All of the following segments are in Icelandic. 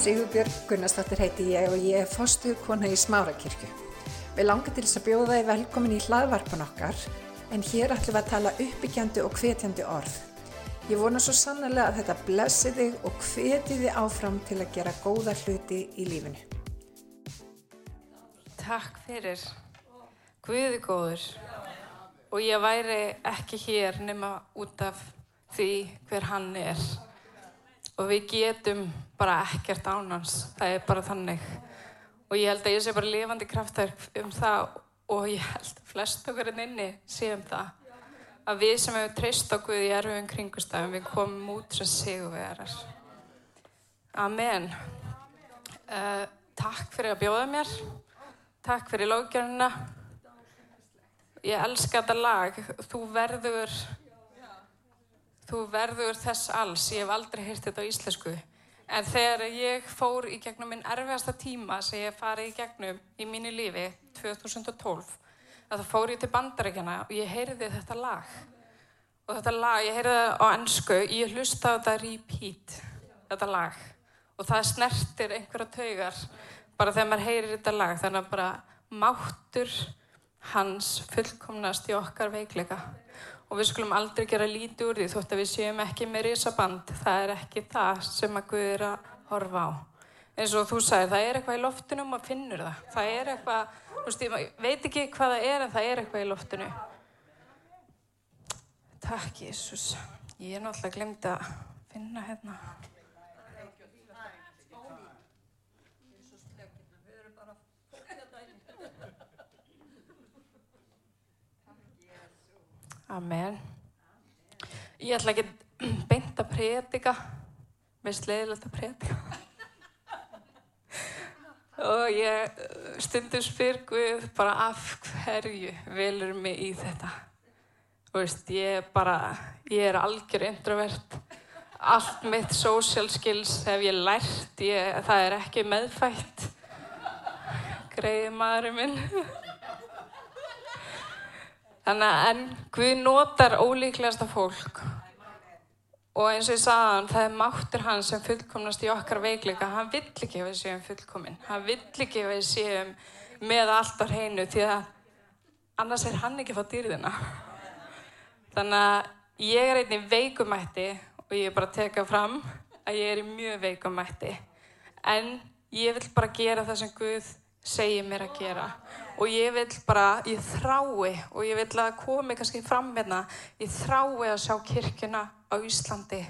Sigurbjörg Gunnarsdóttir heiti ég og ég er fostuð kona í Smárakirkju. Við langar til þess að bjóða þið velkomin í hlaðvarpan okkar en hér ætlum við að tala uppbyggjandi og hvetjandi orð. Ég vona svo sannlega að þetta blessi þig og hveti þið áfram til að gera góða hluti í lífinu. Takk fyrir. Guði góður. Og ég væri ekki hér nema út af því hver hann er. Og við getum bara ekkert ánans. Það er bara þannig. Og ég held að ég sé bara lifandi kraftverk um það og ég held að flest okkar en inni séum það. Að við sem hefur treyst Guði í erfiðum kringustafum, við komum út sem sigurvegarar. Amen. Uh, takk fyrir að bjóða mér. Takk fyrir lókjörnuna. Ég elska þetta lag. Þú verður, þú verður þess alls. Ég hef aldrei heyrt þetta á íslensku. En þegar ég fór í gegnum minn erfiðasta tíma sem ég farið í gegnum í mínu lífi 2012, þá fór ég til bandaríkjana og ég heyrði þetta lag. Og þetta lag, ég heyrði það á ennsku, ég hlusta á þetta repeat, þetta lag. Og það snertir einhverja taugar bara þegar maður heyrir þetta lag. Þannig að bara máttur hans fullkomnast í okkar veikleika og við skulum aldrei gera lítið úr því þótt að við séum ekki með risaband. Það er ekki það sem að Guð er að horfa á. Eins og þú sagði, það er eitthvað í loftinu og finnur það. Það er eitthvað, þú veist, ég veit ekki hvað það er en það er eitthvað í loftinu. Takk Jésús ég er náttúrulega glemt að finna hérna Amen. Ég ætla ekki beint að predika, mér sleiðilegt að predika. Og ég stundum spyr Guð bara af hverju vilur mig í þetta. Þú veist, ég bara, ég er algjör introvert. Allt mitt social skills hef ég lært, ég, það er ekki meðfætt. Greiði maðurinn minn. Þannig að en Guð notar ólíklegasta fólk og eins og ég sagði hann, það er máttur hann sem fullkomnast í okkar veikleika. Hann vill ekki að við séum fullkomin. Hann vill ekki að við séum með allt á hreinu því að annars er hann ekki fátt dýrðina. Þannig að ég er einnig veikumætti og ég er bara að teka fram að ég er í mjög veikumætti. En ég vill bara gera það sem Guð segir mér að gera. Og ég vil bara, ég þrái og ég vil að komi kannski fram hérna ég þrái að sjá kirkuna á Íslandi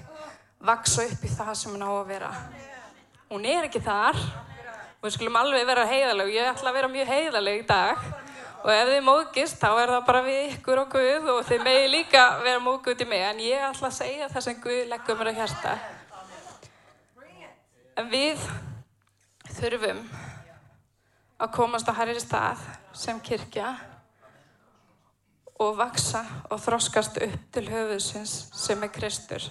vaksa upp í það sem hún á að vera. Hún er ekki þar. Og við skulum alveg vera heiðaleg ég ætla að vera mjög heiðaleg í dag. Og ef þið móðgist þá er það bara við ykkur og Guð og þið megi líka vera móðgut í mig. En ég ætla að segja það sem Guð leggur mér að hérsta en við þurfum að komast á hærri stað sem kirkja og vaksa og þroskast upp til höfuðsins sem er Kristur.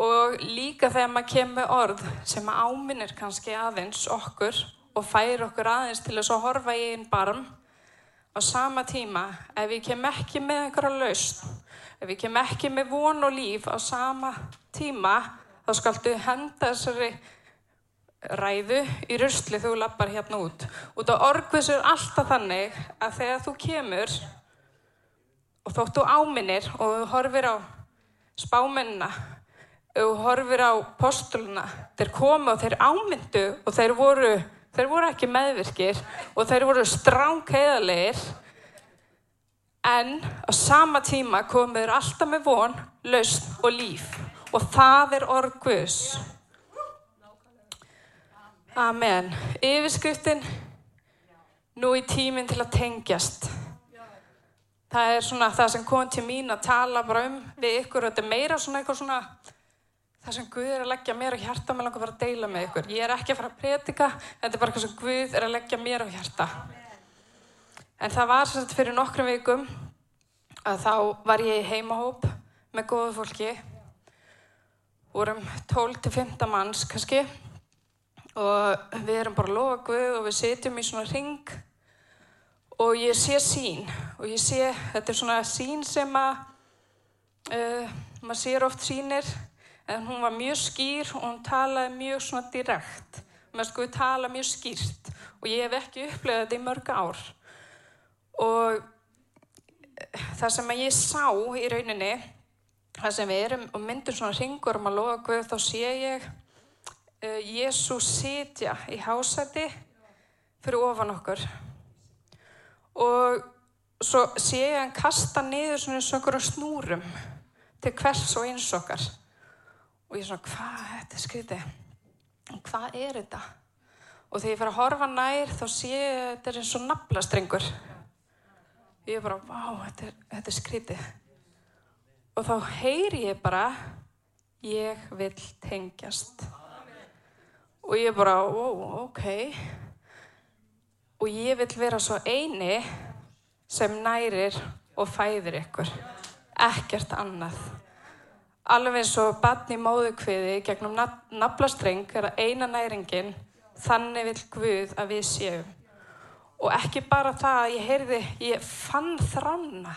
Og líka þegar maður kemur orð sem áminnir kannski aðeins okkur og fær okkur aðeins til þess að horfa í einn barm á sama tíma ef við kem ekki með einhverja lausn, ef við kem ekki með von og líf á sama tíma þá skaldu henda þessari ræðu í rusli þú lappar hérna út. Út á orgvísu er alltaf þannig að þegar þú kemur og þóttu áminir og þú horfir á spámennina og þú horfir á postuluna, þeir komu og þeir ámyndu og þeir voru, þeir voru ekki meðvirkir og þeir voru stránkeiðalegir en á sama tíma komuður alltaf með von, lausn og líf og það er orgvus. Amen. Yfirskriftin, nú í tíminn til að tengjast. Það er svona það sem kom til mín að tala bara um við ykkur og þetta er meira svona eitthvað svona það sem Guð er að leggja mér á hjarta með langar bara að deila með ykkur. Ég er ekki að fara að predika, þetta er bara eitthvað sem Guð er að leggja mér á hjarta. En það var svona fyrir nokkrum vikum að þá var ég í heimahóp með góðu fólki, vorum 12-15 manns kannski og við erum bara að Guð og við setjum í svona ring og ég sé sín og ég sé, þetta er svona sín sem að uh, maður sér oft sínir en hún var mjög skýr og hún talaði mjög svona direkt. Mér sko við tala mjög skýrt og ég hef ekki upplegað þetta í mörg ár. Og það sem ég sá í rauninni, það sem við erum og myndum svona ringur um að lofa Guð, þá sé ég Jésús sitja í hásæti fyrir ofan okkur. Og svo sé ég hann kasta niður svona eins og einhverjum snúrum til hvers og eins okkar. Og ég er svona, hvað, þetta er skritið? Hvað er þetta? Og þegar ég fer að horfa nær þá sé ég að þetta er eins og naflastrengur. Ég er bara, vá, þetta er, þetta er skrítið. Og þá heyri ég bara, ég vil tengjast. Og ég bara, ó, ok. Og ég vil vera svo eini sem nærir og fæðir ykkur. Ekkert annað. Alveg eins og batni móðukviði gegnum naflastreng er að eina næringin, þannig vil Guð að við séum. Og ekki bara það að ég heyrði, ég fann þrána.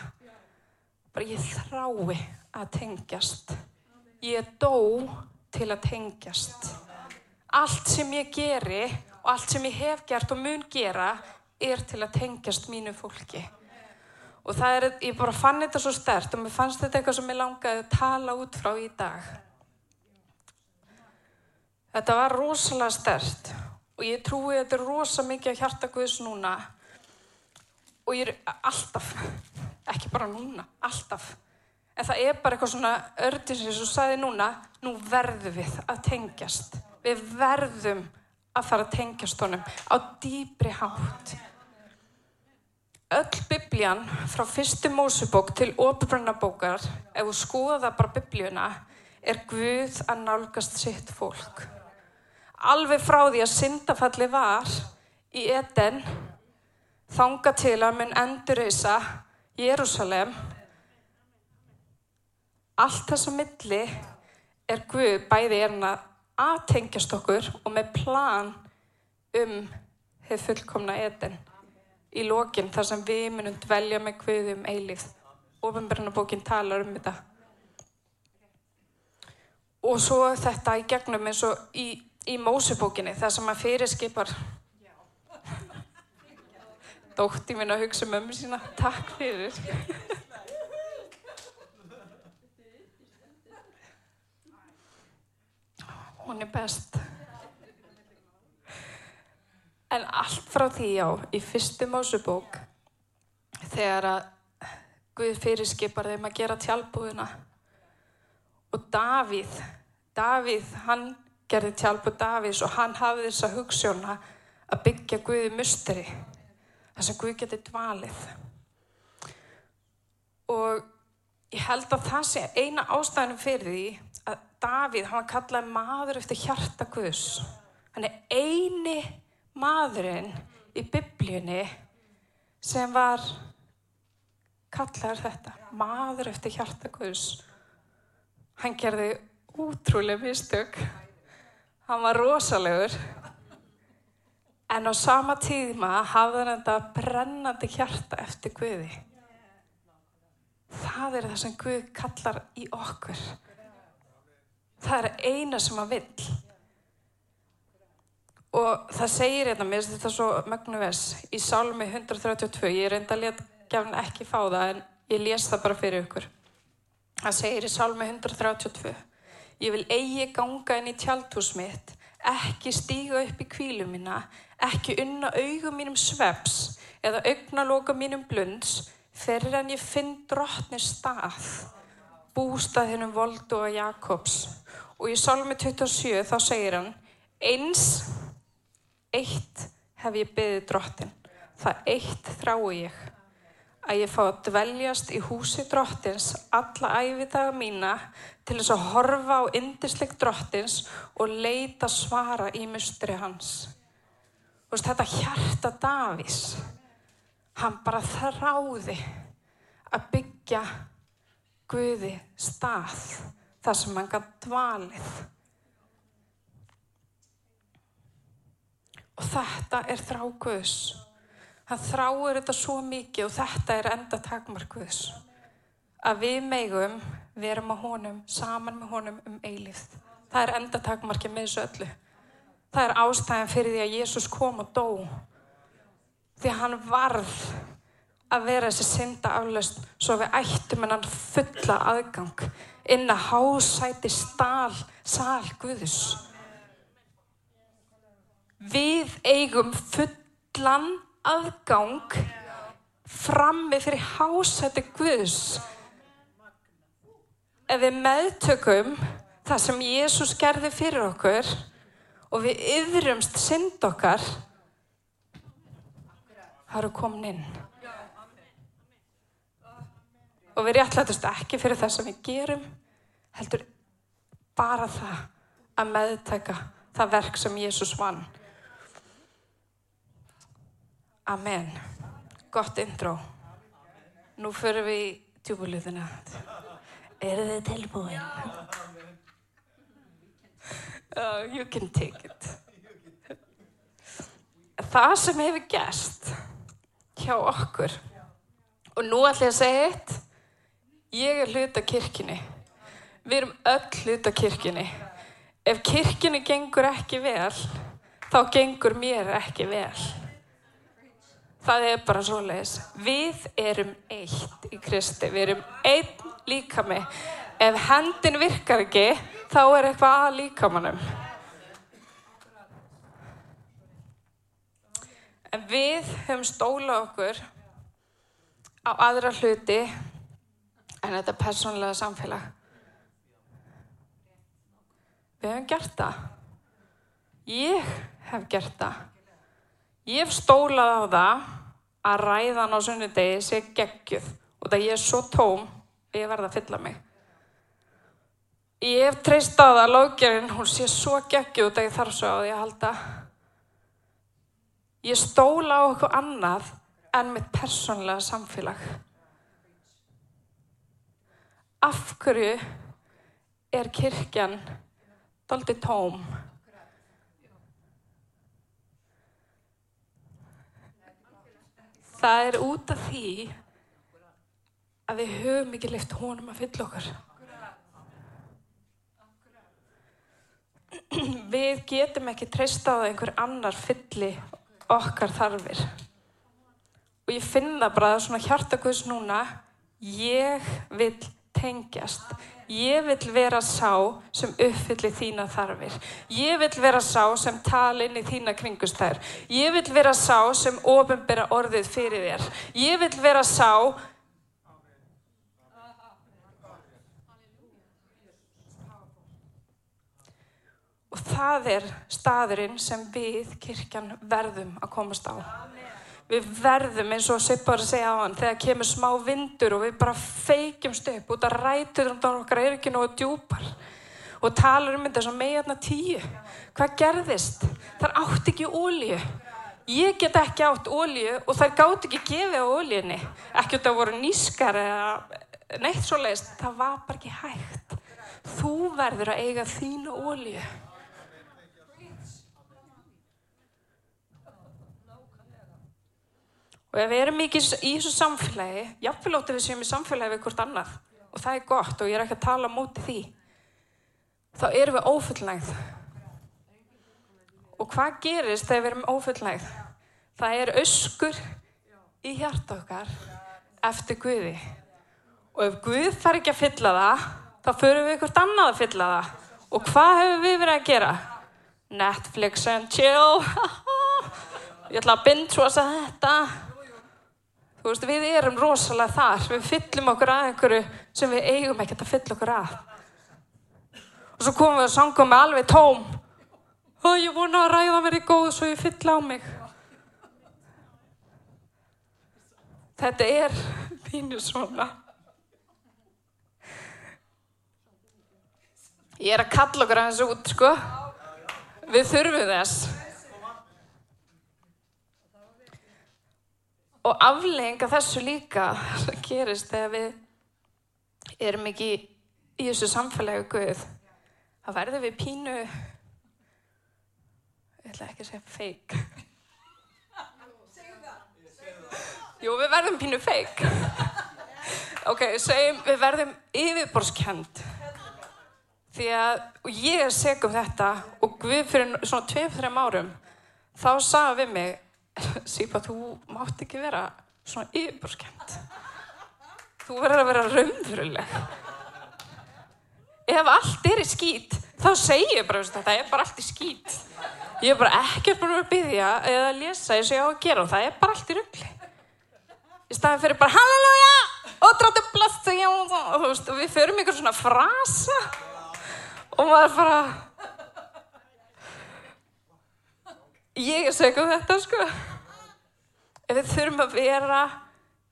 Bara ég þrái að tengjast. Ég dó til að tengjast. Allt sem ég geri og allt sem ég hef gert og mun gera er til að tengjast mínu fólki. Og það er, ég bara fann þetta svo stert og mér fannst þetta eitthvað sem ég langaði að tala út frá í dag. Þetta var rosalega stert og ég trúi að þetta er rosa mikið að hjarta Guðs núna og ég er alltaf, ekki bara núna, alltaf. En það er bara eitthvað svona ördinsins og sagði núna, nú verðum við að tengjast. Við verðum að fara að tengjast honum á dýbri hátt öll bibljan frá fyrstu mósubók til ofubrannabókar, ef þú skoða bara bibljuna, er Guð að nálgast sitt fólk. Alveg frá því að syndafalli var í Eden, þanga til að mun endurreysa Jérúsalem, allt þessa milli er Guð bæði er hann að aðtengjast okkur og með plan um hefur fullkomna Eden í lokin þar sem við munum dvelja með hviðum eilíð. Ofinbjörnabókin talar um þetta. Og svo þetta í gegnum eins og í, í Mósebókinni þar sem að fyrirskipar dótti mín að hugsa mömmu sína. Takk fyrir. Hún er best. En allt frá því á, í fyrstu Mósebók, þegar að Guð fyrirskipar þeim að gera tjálbúðina og Davíð, Davíð, hann gerði tjálbúð Davíðs og hann hafði þessa hugssjóna að byggja Guði musteri, þess að Guð geti dvalið. Og ég held að það sé eina ástæðanum fyrir því að Davíð, hann var kallað maður eftir hjarta Guðs. Hann er eini maðurinn í biblíunni sem var kallar þetta maður eftir hjarta Guðs. Hann gerði útrúlega mistök. Hann var rosalegur. En á sama tíma hafði hann þetta brennandi hjarta eftir Guði. Það er það sem Guð kallar í okkur það er eina sem hann vill. Og það segir hérna, mér finnst þetta svo mögnu ves, í Salmi 132, ég reynda að gefna ekki fá það en ég les það bara fyrir ykkur. Það segir í Salmi 132, ég vil eigi ganga inn í tjaldhús mitt, ekki stíga upp í kvílu mína, ekki unna augum mínum sveps eða augnaloka mínum blunds, fyrir en ég finn drottni stað, bústað hennum voldu og Jakobs. Og í Salmi 27 þá segir hann, eins eitt hef ég byggðið drottin, það eitt þrái ég, að ég fá að dveljast í húsi drottins alla æfidaga mína til þess að horfa á indisleik drottins og leita svara í mustri hans. Veist, þetta hjarta Davís, hann bara þráði að byggja Guði stað þar sem hann gaf dvalið. Og þetta er þrá Guðs. Hann þráir þetta svo mikið og þetta er enda takmar Guðs. að við megum verum á honum, saman með honum um eilíð. Það er endatakmarki með þessu öllu. Það er ástæðan fyrir því að Jésús kom og dó. Því að hann varð að vera þessi synda aflöst svo við ættum en hann fulla aðgang inn að hásæti stál, sál Guðus. Við eigum fullan aðgang frammi fyrir hásæti Guðus. Ef við meðtökum það sem Jésús gerði fyrir okkur og við yðrumst synd okkar, það eru komin inn og við réttlætust ekki fyrir það sem við gerum heldur bara það að meðtaka það verk sem Jésús vann. Amen. Gott intro. Nú fyrir við í djúbuluðina eru þið tilbúin? Uh, you can take it. Það sem hefur gæst hjá okkur og nú ætlum ég að segja eitt Ég er hlut af kirkjunni. Við erum öll hlut af kirkjunni. Ef kirkjunni gengur ekki vel, þá gengur mér ekki vel. Það er bara svo leiðis. Við erum eitt í Kristi. Við erum einn líkami. Ef hendin virkar ekki, þá er eitthvað að líkamannum. En við höfum stólað okkur á aðra hluti en þetta er persónlega samfélag. Við hefum gert það. Ég hef gert það. Ég hef stólað á það að ræðan á sunnudegi sé geggjuð og það ég er svo tóm að ég verða að fylla mig. Ég hef treyst á það að lókjarinn hún sé svo geggjuð og það ég þarf svo á því að halda. Ég stóla á okkur annað en mitt persónlega samfélag af hverju er kirkjan doldi tóm? Það er út af því að við höfum ekki lift honum að fylla okkar. Við getum ekki treysta á að einhver annar fylli okkar þarfir. Og ég finna bara svona hjartakvöðs núna, ég vil tengjast. Ég vil vera sá sem uppfyllir þína þarfir. Ég vil vera sá sem tala inn í þína kringustæður. Ég vil vera sá sem ofinbera orðið fyrir þér. Ég vil vera sá og það er staðurinn sem við kirkjan verðum að komast á. Við verðum eins og Sippar segja á hann þegar kemur smá vindur og við bara feikjumst upp út að ræturum þá okkar er ekki nógu djúpar og talar um þetta sem meðarna tíu. Hvað gerðist? Það átt ekki ólíu. Ég get ekki átt ólíu og þær gátt ekki gefið á ólíunni. Ekki út að voru nískar eða neitt svo leiðist. Það var bara ekki hægt. Þú verður að eiga þínu ólíu. Og ef við erum mikið í þessu samfélagi, jáfnvel ótaf við séum í samfélagi við hvort annað og það er gott og ég er ekki að tala múti því, þá erum við ófullnægð. Og hvað gerist þegar við erum ófullnægð? Það er öskur í hjarta okkar eftir Guði. Og ef Guð þarf ekki að fylla það, þá förum við hvort annað að fylla það. Og hvað hefur við verið að gera? Netflix and chill. ég ætla að binge-watcha þetta. Þú veist, við erum rosalega þar. Við fyllum okkur að einhverju sem við eigum ekkert að fylla okkur að. Og svo komum við að sanga með alveg tóm. Og ég vona að ræða mér í góð svo ég fylla á mig. Þetta er pínu svona. Ég er að kalla okkur aðeins út, sko. Við þurfum þess. Og aflenga þessu líka það gerist þegar við erum ekki í þessu samfélagi Guð þá verður við pínu ég ætla ekki að segja feik Jú, við verðum pínu feik ok, segjum við verðum yfirborskend því að og ég er seg um þetta og Guð fyrir svona 2-3 árum þá sagði við mig Sýpa, þú mátt ekki vera svona yfirborskend þú verður að vera raunveruleg. Ef allt er í skýt þá segir ég bara þetta er bara allt í skýt ég er bara ekkert búin að byggja eða að lesa eins og ég á að gera og það er bara allt í ruggli í staðin fyrir bara halleluja og dráttu blast og, og, og við förum ykkur svona frasa. Og maður bara ég er segð um þetta sko. Ef við þurfum að vera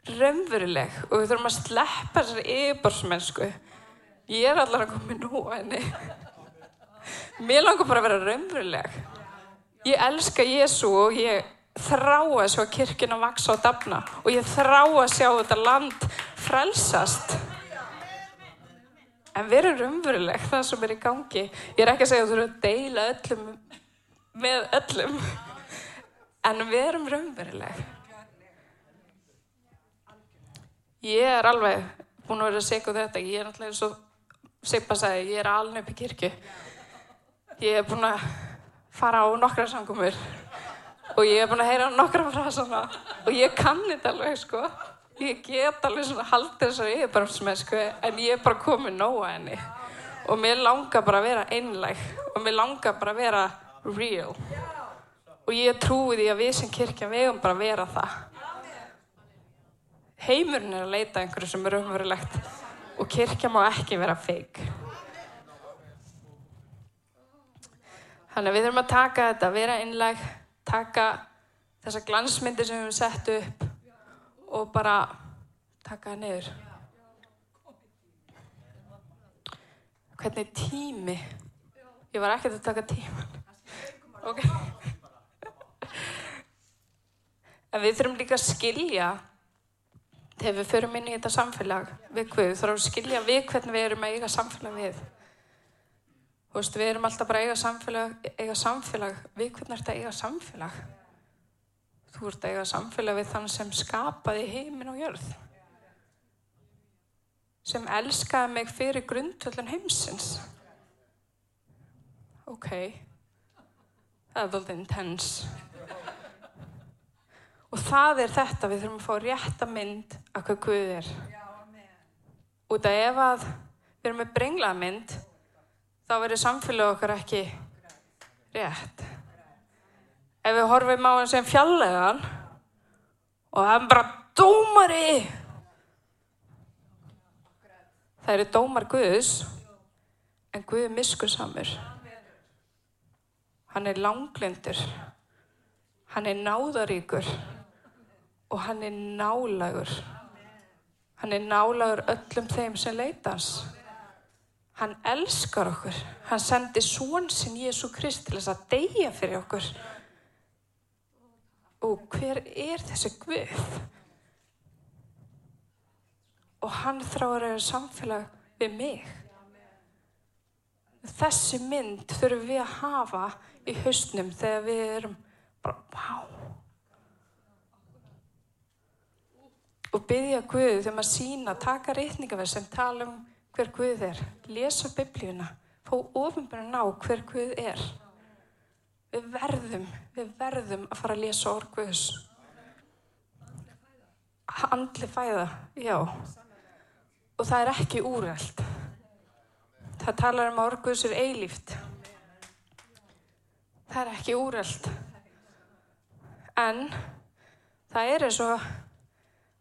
raunveruleg og við þurfum að sleppa þessari yfirborsmennsku ég er allar að koma nú enni mér langar bara að vera raunveruleg. Ég elska Jésu og ég þrá að sjá kirkina vaksa og dafna og ég þrá að sjá þetta land frelsast. En veru raunveruleg það sem er í gangi ég er ekki að segja að þú eru að deila öllum með öllum en verum raunveruleg Ég er alveg búin að vera segja þetta. Ég er náttúrulega eins og Sippa sagði, ég er alveg upp í kirkju. Ég er búin að fara á nokkra sangumur og ég er búin að heyra nokkra frasana og ég kann þetta alveg, sko. Ég get alveg svona haldið þessari yfirbármsmenn, sko, en ég er bara komið nóga henni. Og mér langar bara að vera einlæg og mér langar bara að vera real. Og ég trúi því að við sem kirkja vegum bara vera það heimurinn er að leita einhverju sem er umverulegt og kirkja má ekki vera feik. Þannig að við þurfum að taka þetta, vera innleg, taka þessa glansmyndir sem við hefum sett upp og bara taka það niður. Hvernig tími? Ég var ekkert að taka tíman. Ok. En við þurfum líka að skilja þegar við förum inn í þetta samfélag við erum við að skilja við hvernig við erum að eiga samfélag við. Þú veist, við erum alltaf bara að eiga samfélag, eiga samfélag, við hvernig er þetta að eiga samfélag? Þú ert að eiga samfélag við þann sem skapaði heiminn og jörð. Sem elskaði mig fyrir grundvöldun heimsins. Ok, það er doldið intense. Og það er þetta, við þurfum að fá rétta mynd af hvað Guð er. Út af ef að við erum með brenglaða mynd, þá verður samfélag okkar ekki rétt. Ef við horfum á hans sem fjallegan og er bara dómari, það eru dómar Guðs, en Guð er miskursamur. Hann er langlindur, hann er náðaríkur og hann er nálagur. Hann er nálagur öllum þeim sem leitans. Hann elskar okkur. Hann sendi svon sin Jésu Krist til þess að deyja fyrir okkur. Og hver er þessi Guð? Og hann þráður að samfélag við mig. Þessi mynd þurfum við að hafa í hausnum þegar við erum bara, vá, og byggja Guð þegar maður sína, taka reytningaverð sem tala um hver Guð er, lesa biblíuna, fá ofinbjörn á hver Guð er. Við verðum, við verðum að fara að lesa orð Guðs. Andli fæða, já. Og það er ekki úrveld. Það talar um orð Guðs er eilíft. Það er ekki úrveld. En það er eins og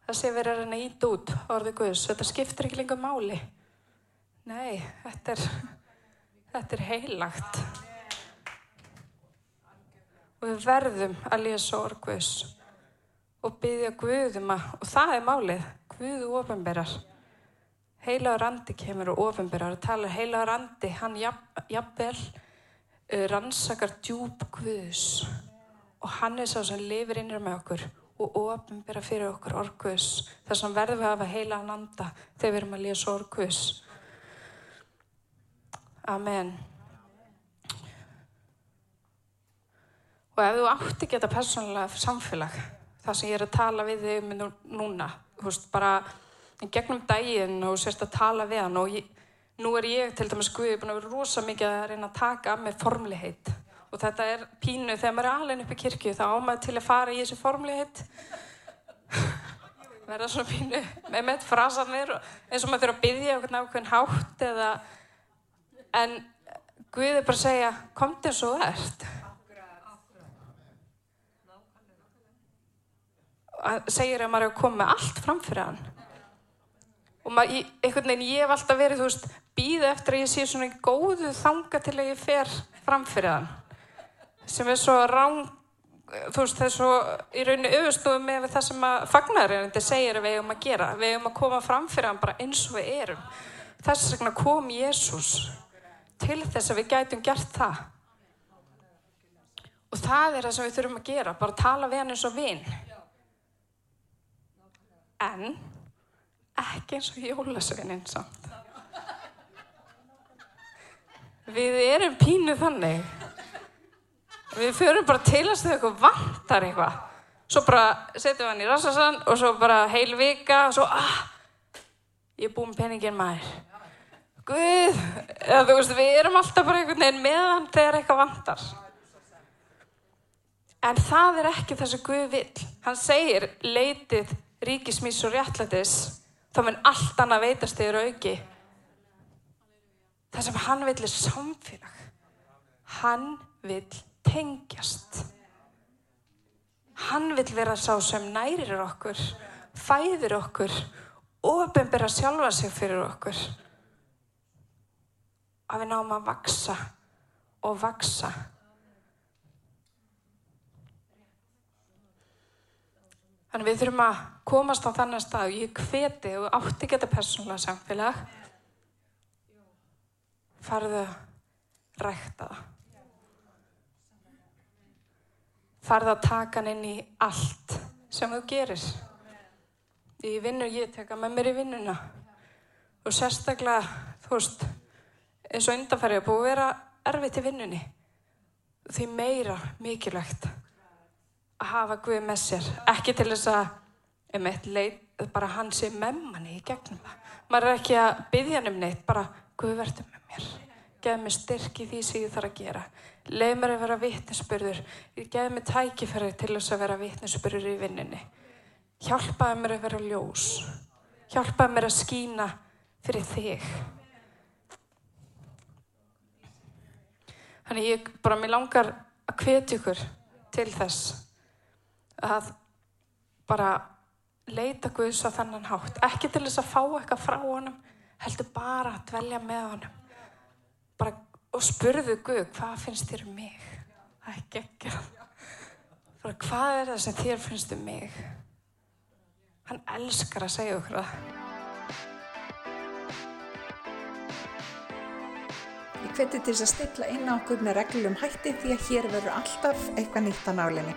það sé verið að reyna ít út orðið Guðs, þetta skiptir ekki lengur máli. Nei, þetta er þetta er heilagt. Og við verðum að lesa orð Guðs og byggja Guðum að og það er málið, Guðu ofinberar heilaður andi kemur og ofinberar og tala heilaður andi hann jafnvel rannsakar djúb Guðs. Og hann er sá sem lifir innir með okkur og ofinbera fyrir okkur orkuðs þess að verðum við að hafa heila að nanda þegar við erum að lesa orkuðs Amen. Og ef þú átti ekki þetta persónulega samfélag það sem ég er að tala við þig um núna veist, bara gegnum daginn og sérst að tala við hann og ég, nú er ég til dæmis Guði búin að vera rosa mikið að reyna að taka af mig formliheit og þetta er pínu þegar maður er alveg upp í kirkju þá ámaður til að fara í þessu formliheit verða svona pínu með með frasanir eins og maður fyrir að byggja okkur nákvæmlega hátt eða en Guði bara segja kom til svo verðt segir að maður er að koma allt framfyrir hann og maður, einhvern veginn ég hef alltaf verið, þú veist, býða eftir að ég sé svona góðu þanga til að ég fer framfyrir hann. Sem er svo rán þú veist, það er svo í rauninni auðvistúið með það sem að fagnarinn segir við hefum að gera, við hefum að koma framfyrir hann bara eins og við erum. Þess vegna kom Jésús til þess að við gætum gert það. Og það er það sem við þurfum að gera bara tala við hann eins og vinn en ekki eins og jólasveinin samt. Við erum pínu þannig. Við förum bara til að stuða eitthvað vantar eitthvað. Svo bara setjum við hann í rassasann og svo bara heil vika og svo ah, ég er búin peningin maður. Guð, eða þú veist við erum alltaf bara einhvern veginn meðan þegar eitthvað vantar. En það er ekki það sem Guð vil. Hann segir leitið ríkismís og réttlætis þá mun allt annað veitast yfir auki. Það sem hann vil er samfélag. Hann vil tengjast. Hann vil vera sá sem nærir okkur fæðir okkur ofinbera sjálfa sig fyrir okkur. Að við náum að vaksa og vaksa Þannig við þurfum að komast á þannig stað og ég hveti og átti geta persónulega samfélag farðu að rækta það. Farðu að taka hann inn í allt sem þú gerir. Í vinnu ég teka með mér í vinnuna og sérstaklega, þú veist, eins og undanfærið er búið að vera erfitt í vinnunni. Því meira mikilvægt að hafa Guð með sér. Ekki til þess að um eitt leit bara hann sé með manni í gegnum það. Maður er ekki að byggja hann um neitt bara Guð verður með mér. Geð mér styrk í því sem ég þarf að gera. Leið mér að vera vittnesbyrður geð mér tækifæri til þess að vera vittnesbyrður í vinninni hjálpaði mér að vera ljós. Hjálpaði mér að skína fyrir þig. Þannig ég bara mér langar að hvetja ykkur til þess að bara leita Guðs á þannan hátt. Ekki til þess að fá eitthvað frá honum heldur bara að dvelja með honum. Bara, og spurðu Guð hvað finnst þér um mig? Það er ekki ekki bara, hvað er það sem þér finnst um mig? Hann elskar að segja okkur það. Ég hveti til þess að stilla inn á okkur með reglum hætti því að hér verður alltaf eitthvað nýtt á nálinni.